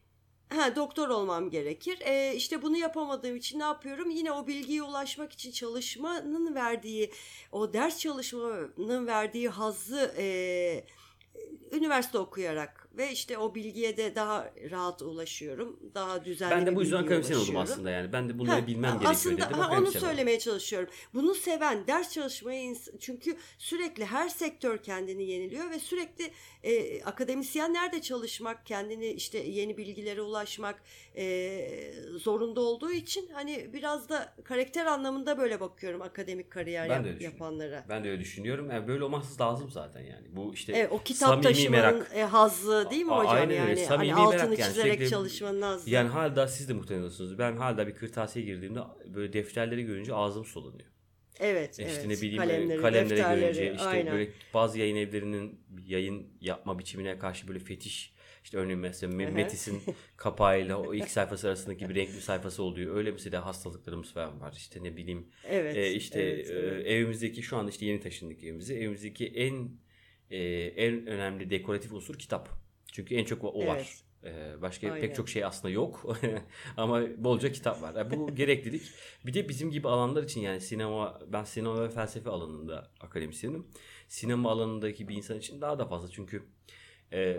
Ha, doktor olmam gerekir. Ee, işte bunu yapamadığım için ne yapıyorum? Yine o bilgiye ulaşmak için çalışmanın verdiği, o ders çalışmanın verdiği hazzı e, üniversite okuyarak ve işte o bilgiye de daha rahat ulaşıyorum. Daha düzenli Ben de bu yüzden akademisyen oldum aslında yani. Ben de bunları Ha, bilmem gerekiyor aslında, dedim. ha, onu söylemeye çalışıyorum. Bunu seven, ders çalışmayı çünkü sürekli her sektör kendini yeniliyor ve sürekli e, akademisyenler de çalışmak, kendini işte yeni bilgilere ulaşmak e, zorunda olduğu için hani biraz da karakter anlamında böyle bakıyorum akademik kariyer Ben yap- yapanlara. Ben de öyle düşünüyorum. Yani böyle olması lazım zaten yani. Bu işte Evet, o kitap samimi merak. e, hazzı değil mi hocam aynen öyle. yani? Samimi hani altını merak yani. çizerek Sürekli- çalışmanın hazzı. Yani hala siz de muhtemelen olursunuz. Ben hala bir kırtasiye girdiğimde böyle defterleri görünce ağzım sulanıyor. evet, İşte evet. ne bileyim kalemleri, defterleri, görünce işte aynen. böyle bazı yayın evlerinin yayın yapma biçimine karşı böyle fetiş İşte örneğin mesela. Metis'in kapağıyla o ilk sayfası arasındaki bir renkli sayfası oluyor. Öyle mesela hastalıklarımız falan var. İşte ne bileyim Evet. e, işte evet, e, evet. evimizdeki şu anda işte yeni taşındık evimize. Evimizdeki en e, en önemli dekoratif unsur kitap. Çünkü en çok o, o var. Evet. E, başka Aynen. pek çok şey aslında yok ama bolca kitap var. Yani bu gereklilik. Bir de bizim gibi alanlar için yani sinema ben sinema ve felsefe alanında akademisyenim. Sinema alanındaki bir insan için daha da fazla çünkü e,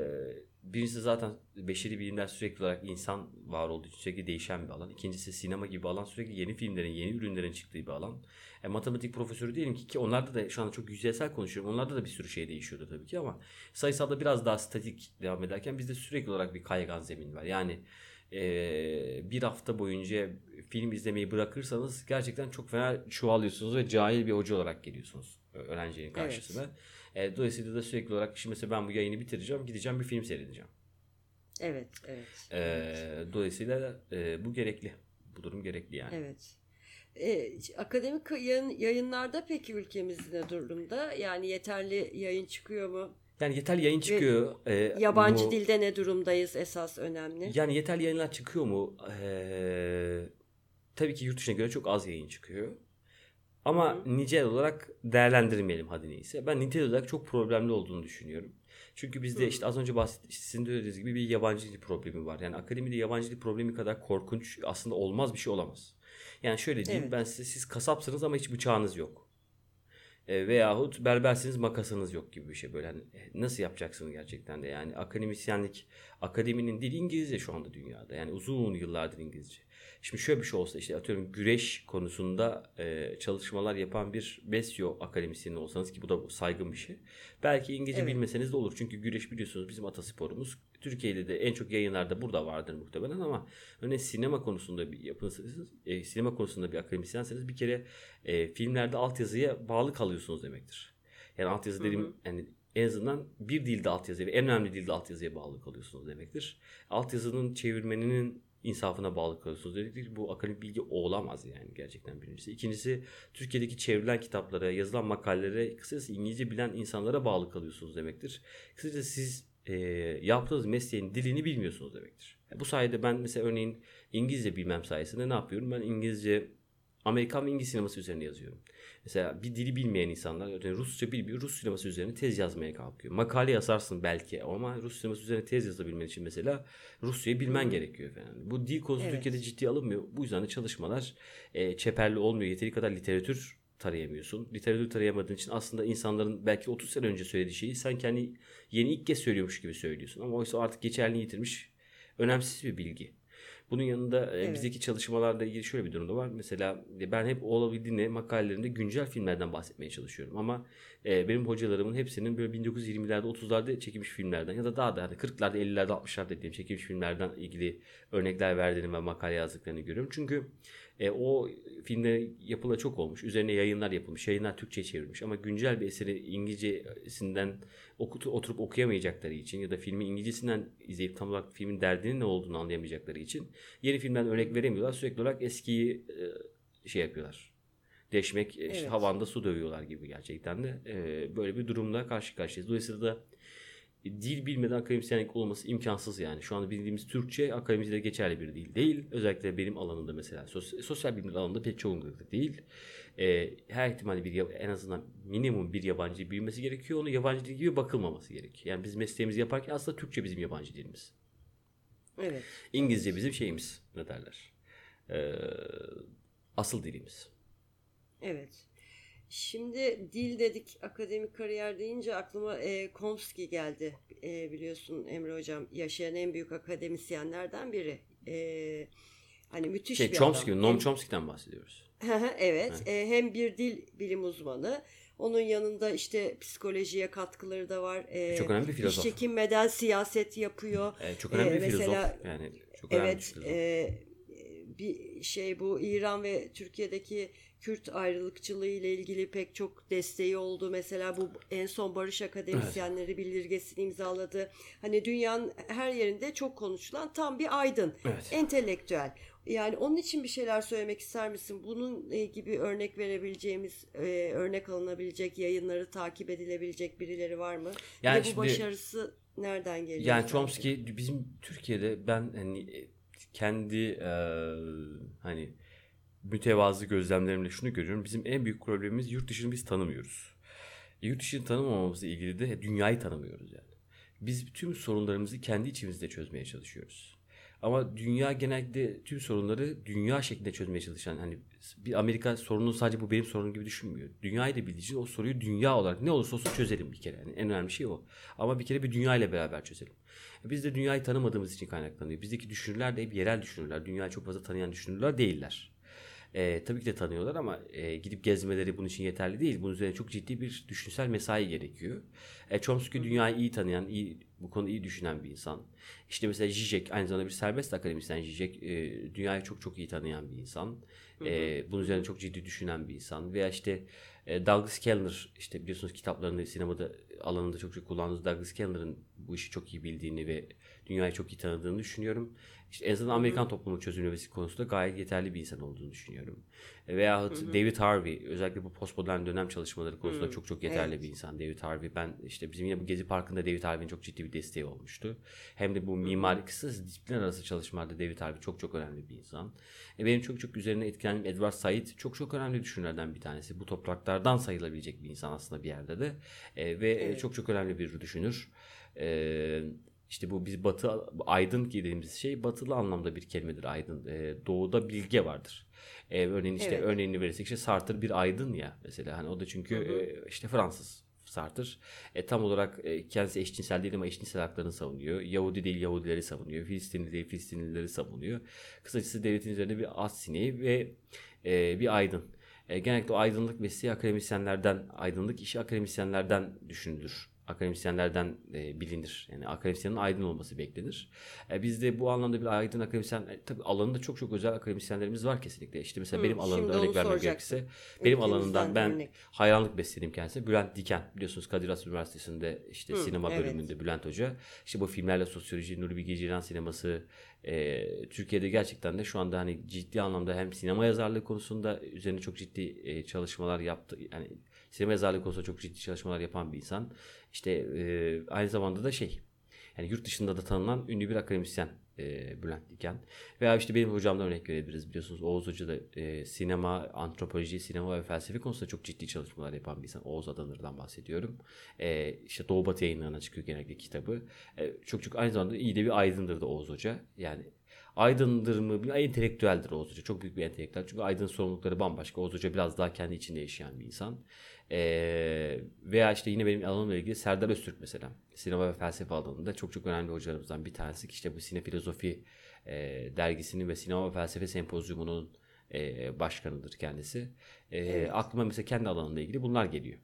birincisi zaten beşeri bilimler sürekli olarak insan var olduğu için sürekli değişen bir alan. İkincisi sinema gibi bir alan sürekli yeni filmlerin, yeni ürünlerin çıktığı bir alan. E, matematik profesörü diyelim ki ki onlarda da şu anda çok yüzeysel konuşuyorum. Onlarda da bir sürü şey değişiyordu tabii ki ama sayısalda biraz daha statik devam ederken bizde sürekli olarak bir kaygan zemin var. Yani e, bir hafta boyunca film izlemeyi bırakırsanız gerçekten çok fena çuvalıyorsunuz ve cahil bir hoca olarak geliyorsunuz öğrencinin karşısına. E, dolayısıyla da sürekli olarak şimdi mesela ben bu yayını bitireceğim gideceğim bir film seyredeceğim. Evet, evet. E, dolayısıyla e, bu gerekli. Bu durum gerekli yani. Evet. E, akademik yayın, yayınlarda peki ülkemiz ne durumda? Yani yeterli yayın çıkıyor mu? Yani yeterli yayın çıkıyor. E, Yabancı mu- dilde ne durumdayız esas önemli. Yani yeterli yayınlar çıkıyor mu? Ee, tabii ki yurt dışına göre çok az yayın çıkıyor. Ama Hı nicel olarak değerlendirmeyelim hadi neyse. Ben nitel olarak çok problemli olduğunu düşünüyorum. Çünkü bizde Hı. işte az önce bahsettiğim sizin de dediğiniz gibi bir yabancı dil problemi var. Yani akademide yabancı dil problemi kadar korkunç aslında olmaz bir şey olamaz. Yani şöyle diyeyim Evet. ben size siz kasapsınız ama hiç bıçağınız yok. E, veyahut berbersiniz makasınız yok gibi bir şey böyle. Hani nasıl yapacaksınız gerçekten de yani akademisyenlik akademinin dili İngilizce şu anda dünyada. Yani uzun yıllardır İngilizce. Şimdi şöyle bir şey olsa işte atıyorum güreş konusunda e, çalışmalar yapan bir besyo akademisyeni olsanız ki bu da saygın bir şey. Belki İngilizce Evet. bilmeseniz de olur. Çünkü güreş biliyorsunuz bizim atasporumuz. Türkiye'de de en çok yayınlarda burada vardır muhtemelen ama örneğin sinema konusunda bir yapınsanız, e, sinema konusunda bir akademisyenseniz bir kere e, filmlerde altyazıya bağlı kalıyorsunuz demektir. Yani altyazı Hı dediğim hı. yani en azından bir dilde altyazıya ve en önemli dilde altyazıya bağlı kalıyorsunuz demektir. Altyazının çevirmeninin insafına bağlı kalıyorsunuz demektir. Bu akademik bilgi olamaz yani gerçekten birincisi. İkincisi Türkiye'deki çevrilen kitaplara, yazılan makalelere, kısacası İngilizce bilen insanlara bağlı kalıyorsunuz demektir. Kısacası siz e, yaptığınız mesleğin dilini bilmiyorsunuz demektir. Bu sayede ben mesela örneğin İngilizce bilmem sayesinde ne yapıyorum? Ben İngilizce Amerikan ve İngiliz sineması üzerine yazıyorum. Mesela bir dili bilmeyen insanlar yani Rusça bilmiyor. Rus sineması üzerine tez yazmaya kalkıyor. Makale yazarsın belki ama Rus sineması üzerine tez yazabilmen için mesela Rusçayı bilmen gerekiyor falan. Bu dil konusu Evet. Türkiye'de ciddiye alınmıyor. Bu yüzden de çalışmalar e, çeperli olmuyor. Yeteri kadar literatür tarayamıyorsun. Literatür tarayamadığın için aslında insanların belki 30 sene önce söylediği şeyi sen kendi yeni ilk kez söylüyormuş gibi söylüyorsun. Ama oysa artık geçerliğini yitirmiş önemsiz bir bilgi. Bunun yanında e, Evet. bizdeki çalışmalarla ilgili şöyle bir durum da var. Mesela e, ben hep olabildiğine makalelerimde güncel filmlerden bahsetmeye çalışıyorum. Ama e, benim hocalarımın hepsinin böyle 1920'lerde 30'larda çekilmiş filmlerden ya da daha da hani 40'larda 50'lerde 60'larda dediğim çekilmiş filmlerden ilgili örnekler verdiğini ve makale yazdıklarını görüyorum. Çünkü e, o filmde yapıla çok olmuş. Üzerine yayınlar yapılmış. Yayınlar Türkçe'ye çevrilmiş. Ama güncel bir eseri İngilizcesinden okutu, oturup okuyamayacakları için ya da filmi İngilizcesinden izleyip tam olarak filmin derdinin ne olduğunu anlayamayacakları için yeni filmden örnek veremiyorlar. Sürekli olarak eskiyi e, şey yapıyorlar. Deşmek, e, işte Evet. havanda su dövüyorlar gibi gerçekten de. E, böyle bir durumla karşı karşıyayız. Dolayısıyla da dil bilmeden akademisyenlik olması imkansız yani. Şu anda bildiğimiz Türkçe akademide geçerli bir dil değil. Özellikle benim alanımda mesela sosyal, sosyal bilimler alanında pek çoğunlukla değil. Ee, her ihtimalle bir en azından minimum bir yabancı bilmesi gerekiyor. Onu yabancı dil gibi bakılmaması gerekiyor. Yani biz mesleğimizi yaparken aslında Türkçe bizim yabancı dilimiz. Evet. İngilizce bizim şeyimiz ne derler. Ee, asıl dilimiz. Evet. Şimdi dil dedik, akademik kariyer deyince aklıma e, Komsky geldi. E, biliyorsun Emre Hocam yaşayan en büyük akademisyenlerden biri. E, hani müthiş Şey, bir Chomsky, adam. Noam Chomsky'den bahsediyoruz. evet. e, hem bir dil bilim uzmanı. Onun yanında işte psikolojiye katkıları da var. E, Çok önemli bir filozof. Hiç çekinmeden siyaset yapıyor. Ee, çok önemli Ee, bir filozof. mesela- Yani çok önemli bir Evet, filozof. e, bir şey bu İran ve Türkiye'deki Kürt ayrılıkçılığı ile ilgili pek çok desteği oldu. Mesela bu en son Barış Akademisyenleri bildirgesini imzaladı. Hani dünyanın her yerinde çok konuşulan tam bir aydın, Evet. entelektüel. Yani onun için bir şeyler söylemek ister misin? Bunun e, gibi örnek verebileceğimiz, e, örnek alınabilecek, yayınları takip edilebilecek birileri var mı? Yani bu şimdi- başarısı nereden geliyor? Yani? Chomsky bizim Türkiye'de ben hani e, kendi e, hani mütevazı gözlemlerimle şunu görüyorum. Bizim en büyük problemimiz yurt dışını biz tanımıyoruz. Yurt dışını tanımamamızla ilgili de dünyayı tanımıyoruz yani. Biz tüm sorunlarımızı kendi içimizde çözmeye çalışıyoruz. Ama dünya genelde tüm sorunları dünya şeklinde çözmeye çalışan hani bir Amerika sorunu sadece bu benim sorunum gibi düşünmüyor. Dünyayı da bildiği için o soruyu dünya olarak ne olursa olsun çözelim bir kere. Yani en önemli şey o. Ama bir kere bir dünya ile beraber çözelim. Biz de dünyayı tanımadığımız için kaynaklanıyor. Bizdeki düşünürler de hep yerel düşünürler. Dünyayı çok fazla tanıyan düşünürler değiller. E, tabii ki de tanıyorlar ama e, gidip gezmeleri bunun için yeterli değil. Bunun üzerine çok ciddi bir düşünsel mesai gerekiyor. E, Chomsky dünyayı iyi tanıyan, iyi, bu konuda iyi düşünen bir insan. İşte mesela Zizek aynı zamanda bir serbest akademisyen Zizek. E, dünyayı çok çok iyi tanıyan bir insan. E, bunun üzerine çok ciddi düşünen bir insan. Veya işte e, Douglas Kellner işte biliyorsunuz kitaplarında sinemada alanında çok çok kullandığınız Douglas Kellner'ın bu işi çok iyi bildiğini ve dünyayı çok iyi tanıdığını düşünüyorum. İşte en azından Amerikan toplumu çözümlemesi konusunda gayet yeterli bir insan olduğunu düşünüyorum. E, Veyahut David Harvey özellikle bu postmodern dönem çalışmaları konusunda Hı. çok çok yeterli Evet. bir insan David Harvey. Ben işte bizim yine bu Gezi Parkı'nda David Harvey'in çok ciddi bir desteği olmuştu. Hem de bu mimari kısa disiplinler arası çalışmalarda David Harvey çok çok önemli bir insan. E, benim çok çok üzerine etkilendiğim Edward Said çok çok önemli düşünürlerden bir tanesi. Bu topraklardan sayılabilecek bir insan aslında bir yerde de. E, ve Evet. çok çok önemli bir düşünür. E, işte bu biz batı aydın dediğimiz şey batılı anlamda bir kelimedir aydın. E, doğuda bilge vardır. E, örneğin işte Evet. örneğini verirsek işte Sartre bir aydın ya mesela hani o da çünkü Hı hı. e, işte Fransız Sartre. E, tam olarak e, kendisi eşcinsel değil ama eşcinsel haklarını savunuyor. Yahudi değil Yahudileri savunuyor. Filistinli değil Filistinlileri savunuyor. Kısacası devletin üzerinde bir az sineği ve e, bir aydın. E, genellikle o aydınlık mesleği akademisyenlerden, aydınlık işi akademisyenlerden düşünülür. Akademisyenlerden e, bilinir. Yani akademisyenin aydın olması beklenir. E, bizde bu anlamda bir aydın akademisyen, e, tabii alanında çok çok özel akademisyenlerimiz var kesinlikle. İşte mesela Hı, benim alanımda örnek vermek gerekirse benim alanımdan ben örnek. hayranlık besledim kendisine. Bülent Diken biliyorsunuz Kadir Has Üniversitesi'nde işte Hı, sinema evet. bölümünde Bülent Hoca. İşte bu filmlerle sosyoloji, Nuri Bilge Ceylan sineması e, Türkiye'de gerçekten de şu anda hani ciddi anlamda hem sinema yazarlığı konusunda üzerine çok ciddi e, çalışmalar yaptı. Yani sinema yazarlığı konusunda çok ciddi çalışmalar yapan bir insan. İşte e, aynı zamanda da şey yani yurt dışında da tanınan ünlü bir akademisyen e, Bülent Diken. Veya işte benim hocamdan örnek verebiliriz. Biliyorsunuz Oğuz Hoca da e, sinema, antropoloji, sinema ve felsefe konusunda çok ciddi çalışmalar yapan bir insan. Oğuz Adanır'dan bahsediyorum. E, işte Doğu Batı yayınlarına çıkıyor genellikle kitabı. E, çok çok aynı zamanda iyi de bir aydındır da Oğuz Hoca. Yani aydındır mı? Entelektüeldir Oğuz Hoca. Çok büyük bir entelektüel. Çünkü aydın sorumlulukları bambaşka. Oğuz Hoca biraz daha kendi içinde yaşayan bir insan. Ee, veya işte yine benim alanımla ilgili Serdar Öztürk mesela. Sinema ve felsefe alanında çok çok önemli hocalarımızdan bir tanesi. İşte bu Sinefilozofi e, dergisinin ve sinema ve felsefe sempozyumunun e, başkanıdır kendisi. E, Evet. Aklıma mesela kendi alanımla ilgili bunlar geliyor.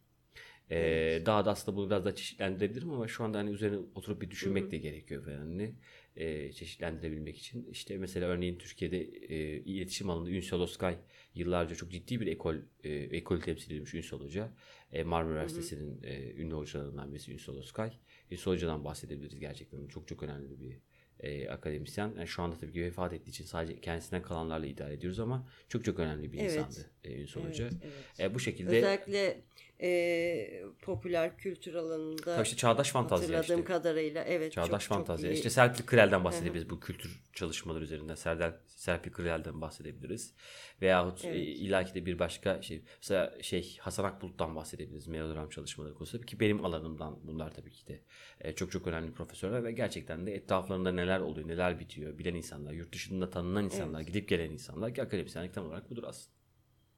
Ee, Evet. Daha da aslında bunu biraz daha çeşitlendirebilirim ama şu anda hani üzerine oturup bir düşünmek de gerekiyor falan. Hani, e, çeşitlendirebilmek için. İşte mesela örneğin Türkiye'de e, iletişim alanında Ünsal Oskay yıllarca çok ciddi bir ekol e, ekol temsil edilmiş Ünsal Hoca. E, Marmara Üniversitesi'nin e, ünlü hocalarından birisi Ünsal Oskay. Ünsal Hoca'dan bahsedebiliriz gerçekten. Çok çok önemli bir e, akademisyen. Yani şu anda tabii ki vefat ettiği için sadece kendisinden kalanlarla idare ediyoruz ama çok çok önemli bir Evet. insandı e, Ünsal Evet, Hoca. evet. E, bu şekilde Özellikle e, popüler kültür alanında Tabii işte çağdaş fantazya hatırladığım işte. kadarıyla evet Çağdaş çok, çok fantazya. iyi. İşte Serpil Krel'den bahsedebiliriz bu kültür çalışmaları üzerinden. Serdar Serpil Krel'den bahsedebiliriz. Veyahut Evet. e, illaki de bir başka şey. Mesela şey Hasan Akbulut'tan bahsedebiliriz. Melodram çalışmaları konusunda. Ki benim alanımdan bunlar tabii ki de e, çok çok önemli profesörler ve gerçekten de etraflarında neler oluyor, neler bitiyor bilen insanlar, yurt dışında tanınan insanlar, Evet. gidip gelen insanlar ki akademisyenlik tam olarak budur aslında.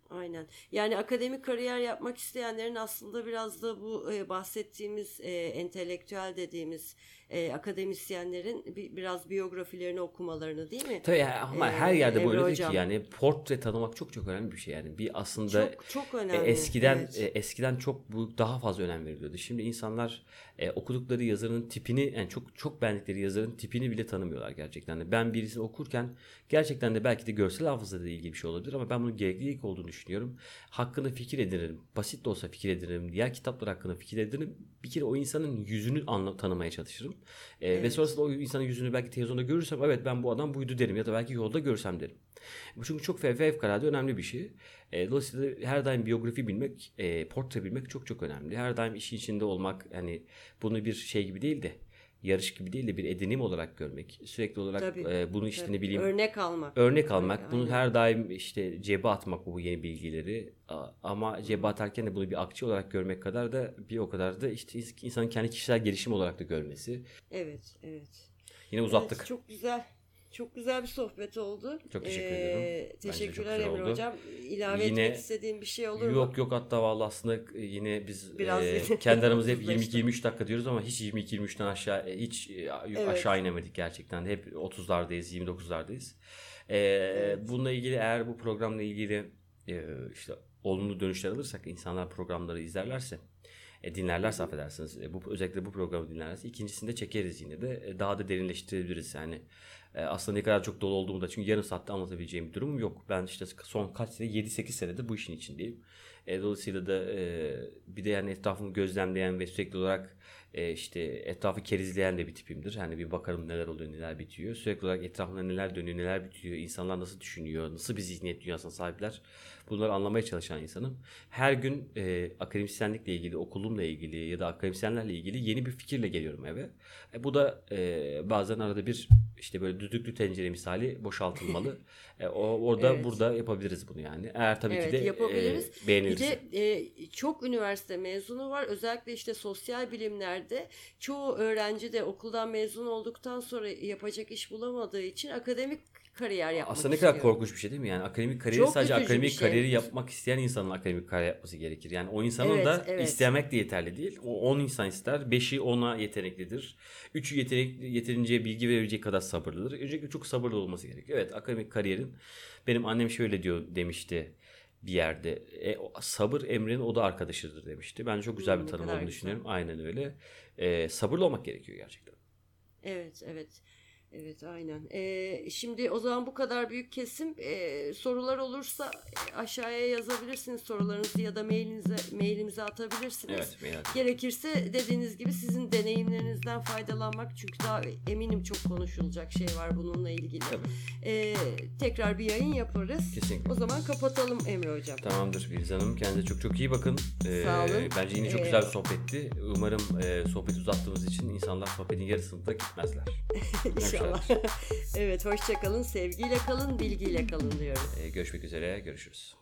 Aynen. Yani akademik kariyer yapmak isteyenlerin aslında biraz da bu e, bahsettiğimiz e, entelektüel dediğimiz e, akademisyenlerin bi- biraz biyografilerini okumalarını değil mi? Tabii ama Ee, her yerde bu Emre öyle değil Hocam. ki yani portre tanımak çok çok önemli bir şey yani. Bir aslında Çok çok E, önemli. eskiden evet. e, eskiden çok bu daha fazla önem veriliyordu. Şimdi insanlar e, okudukları yazarın tipini yani çok çok beğendikleri yazarın tipini bile tanımıyorlar gerçekten de. Ben birisini okurken gerçekten de belki de görsel hafızayla ilgili bir şey olabilir ama ben bunun gereklilik olduğunu düşünüyorum. Hakkında fikir edinirim. Basit de olsa fikir edinirim. Diğer kitaplar hakkında fikir edinirim. Bir kere o insanın yüzünü anla, tanımaya çalışırım. E, Ve Evet. sonrasında o insanın yüzünü belki televizyonda görürsem evet ben bu adam buydu derim ya da belki yolda görsem derim. Bu çünkü çok fev- fevkalade önemli bir şey. E, dolayısıyla her daim biyografi bilmek, e, portre bilmek çok çok önemli. Her daim işin içinde olmak, yani bunu bir şey gibi değil de yarış gibi değil de bir edinim olarak görmek. Sürekli olarak Tabii, e, bunu işte Tabii. ne bileyim Örnek almak. örnek almak. Aynen, bunu her daim işte cebe atmak bu yeni bilgileri. Ama cebe atarken de bunu bir akçe olarak görmek kadar da bir o kadar da işte insanın kendi kişisel gelişim olarak da görmesi. Evet, evet. Yine uzattık. Evet, çok güzel. Çok güzel bir sohbet oldu. Ee, Çok teşekkür de çok Teşekkürler Emre oldu. Hocam. İlave Yine- etmek istediğin bir şey olur mu? Yok yok hatta vallahi aslında yine biz Biraz e, kendi aramızda hep 35'te. 22-23 dakika diyoruz ama hiç 22-23'ten aşağı e, hiç e, Evet. aşağı inemedik gerçekten. Hep 30'lardayız, 29'lardayız. E, Evet. Bununla ilgili eğer bu programla ilgili e, işte olumlu dönüşler alırsak insanlar programları izlerlerse e, dinlerlerse affedersiniz. E, bu özellikle bu programı dinlerlerse ikincisinde çekeriz yine de e, daha da derinleştirebiliriz yani. E, aslında ne kadar çok dolu olduğumu da çünkü yarım saatte anlatabileceğim bir durum yok. Ben işte son kaç sene 7-8 senedir bu işin içindeyim. E, dolayısıyla da e, bir de yani etrafımı gözlemleyen ve sürekli olarak e, işte etrafı kerizleyen de bir tipimdir. Hani bir bakarım neler oluyor, neler bitiyor. Sürekli olarak etrafında neler dönüyor, neler bitiyor, insanlar nasıl düşünüyor, nasıl bir zihniyet dünyasına sahipler. Bunları anlamaya çalışan insanım. Her gün e, akademisyenlikle ilgili, okulumla ilgili ya da akademisyenlerle ilgili yeni bir fikirle geliyorum eve. E, bu da e, bazen arada bir işte böyle düdüklü tencere misali boşaltılmalı. e, o orada Evet. burada yapabiliriz bunu yani. Eğer tabii Evet, ki de yapabiliriz. e, Bir beğenilirse. de e, çok üniversite mezunu var. Özellikle işte sosyal bilimlerde çoğu öğrenci de okuldan mezun olduktan sonra yapacak iş bulamadığı için akademik kariyer yapmak Aslında ne kadar istiyor. korkunç bir şey değil mi? Yani akademik kariyeri Çok sadece akademik şey. kariyeri yapmak isteyen insanın akademik kariyer yapması gerekir. Yani o insanın Evet, da evet. istemek de yeterli değil. O 10 insan ister. 5'i ona yeteneklidir. 3'ü yetenekli, yeterince bilgi verebilecek kadar sabırlıdır. Öncelikle çok sabırlı olması gerekiyor. Evet akademik kariyerin benim annem şöyle diyor demişti bir yerde. E, sabır emrin o da arkadaşıdır demişti. Bence çok güzel Hmm, bir ne tanım olduğunu düşünüyorum. Aynen öyle. E, sabırlı olmak gerekiyor gerçekten. Evet, evet. Evet, aynen. Ee, şimdi o zaman bu kadar büyük kesim ee, sorular olursa aşağıya yazabilirsiniz sorularınızı ya da mailinize mailimize atabilirsiniz. Evet. Meral. Gerekirse dediğiniz gibi sizin deneyimlerinizden faydalanmak çünkü daha eminim çok konuşulacak şey var bununla ilgili. Tabii. Ee, tekrar bir yayın yaparız. Kesinlikle. O zaman kapatalım Emre Hocam. Tamamdır Filiz Hanım. Kendinize çok çok iyi bakın. Ee, Sağ olun. Bence yine çok Ee, güzel bir sohbetti. Umarım e, sohbeti uzattığımız için insanlar sohbetin yarısında gitmezler. İnşallah. evet, hoşça kalın, sevgiyle kalın, bilgiyle kalın diyoruz. Ee, görüşmek üzere. Görüşürüz.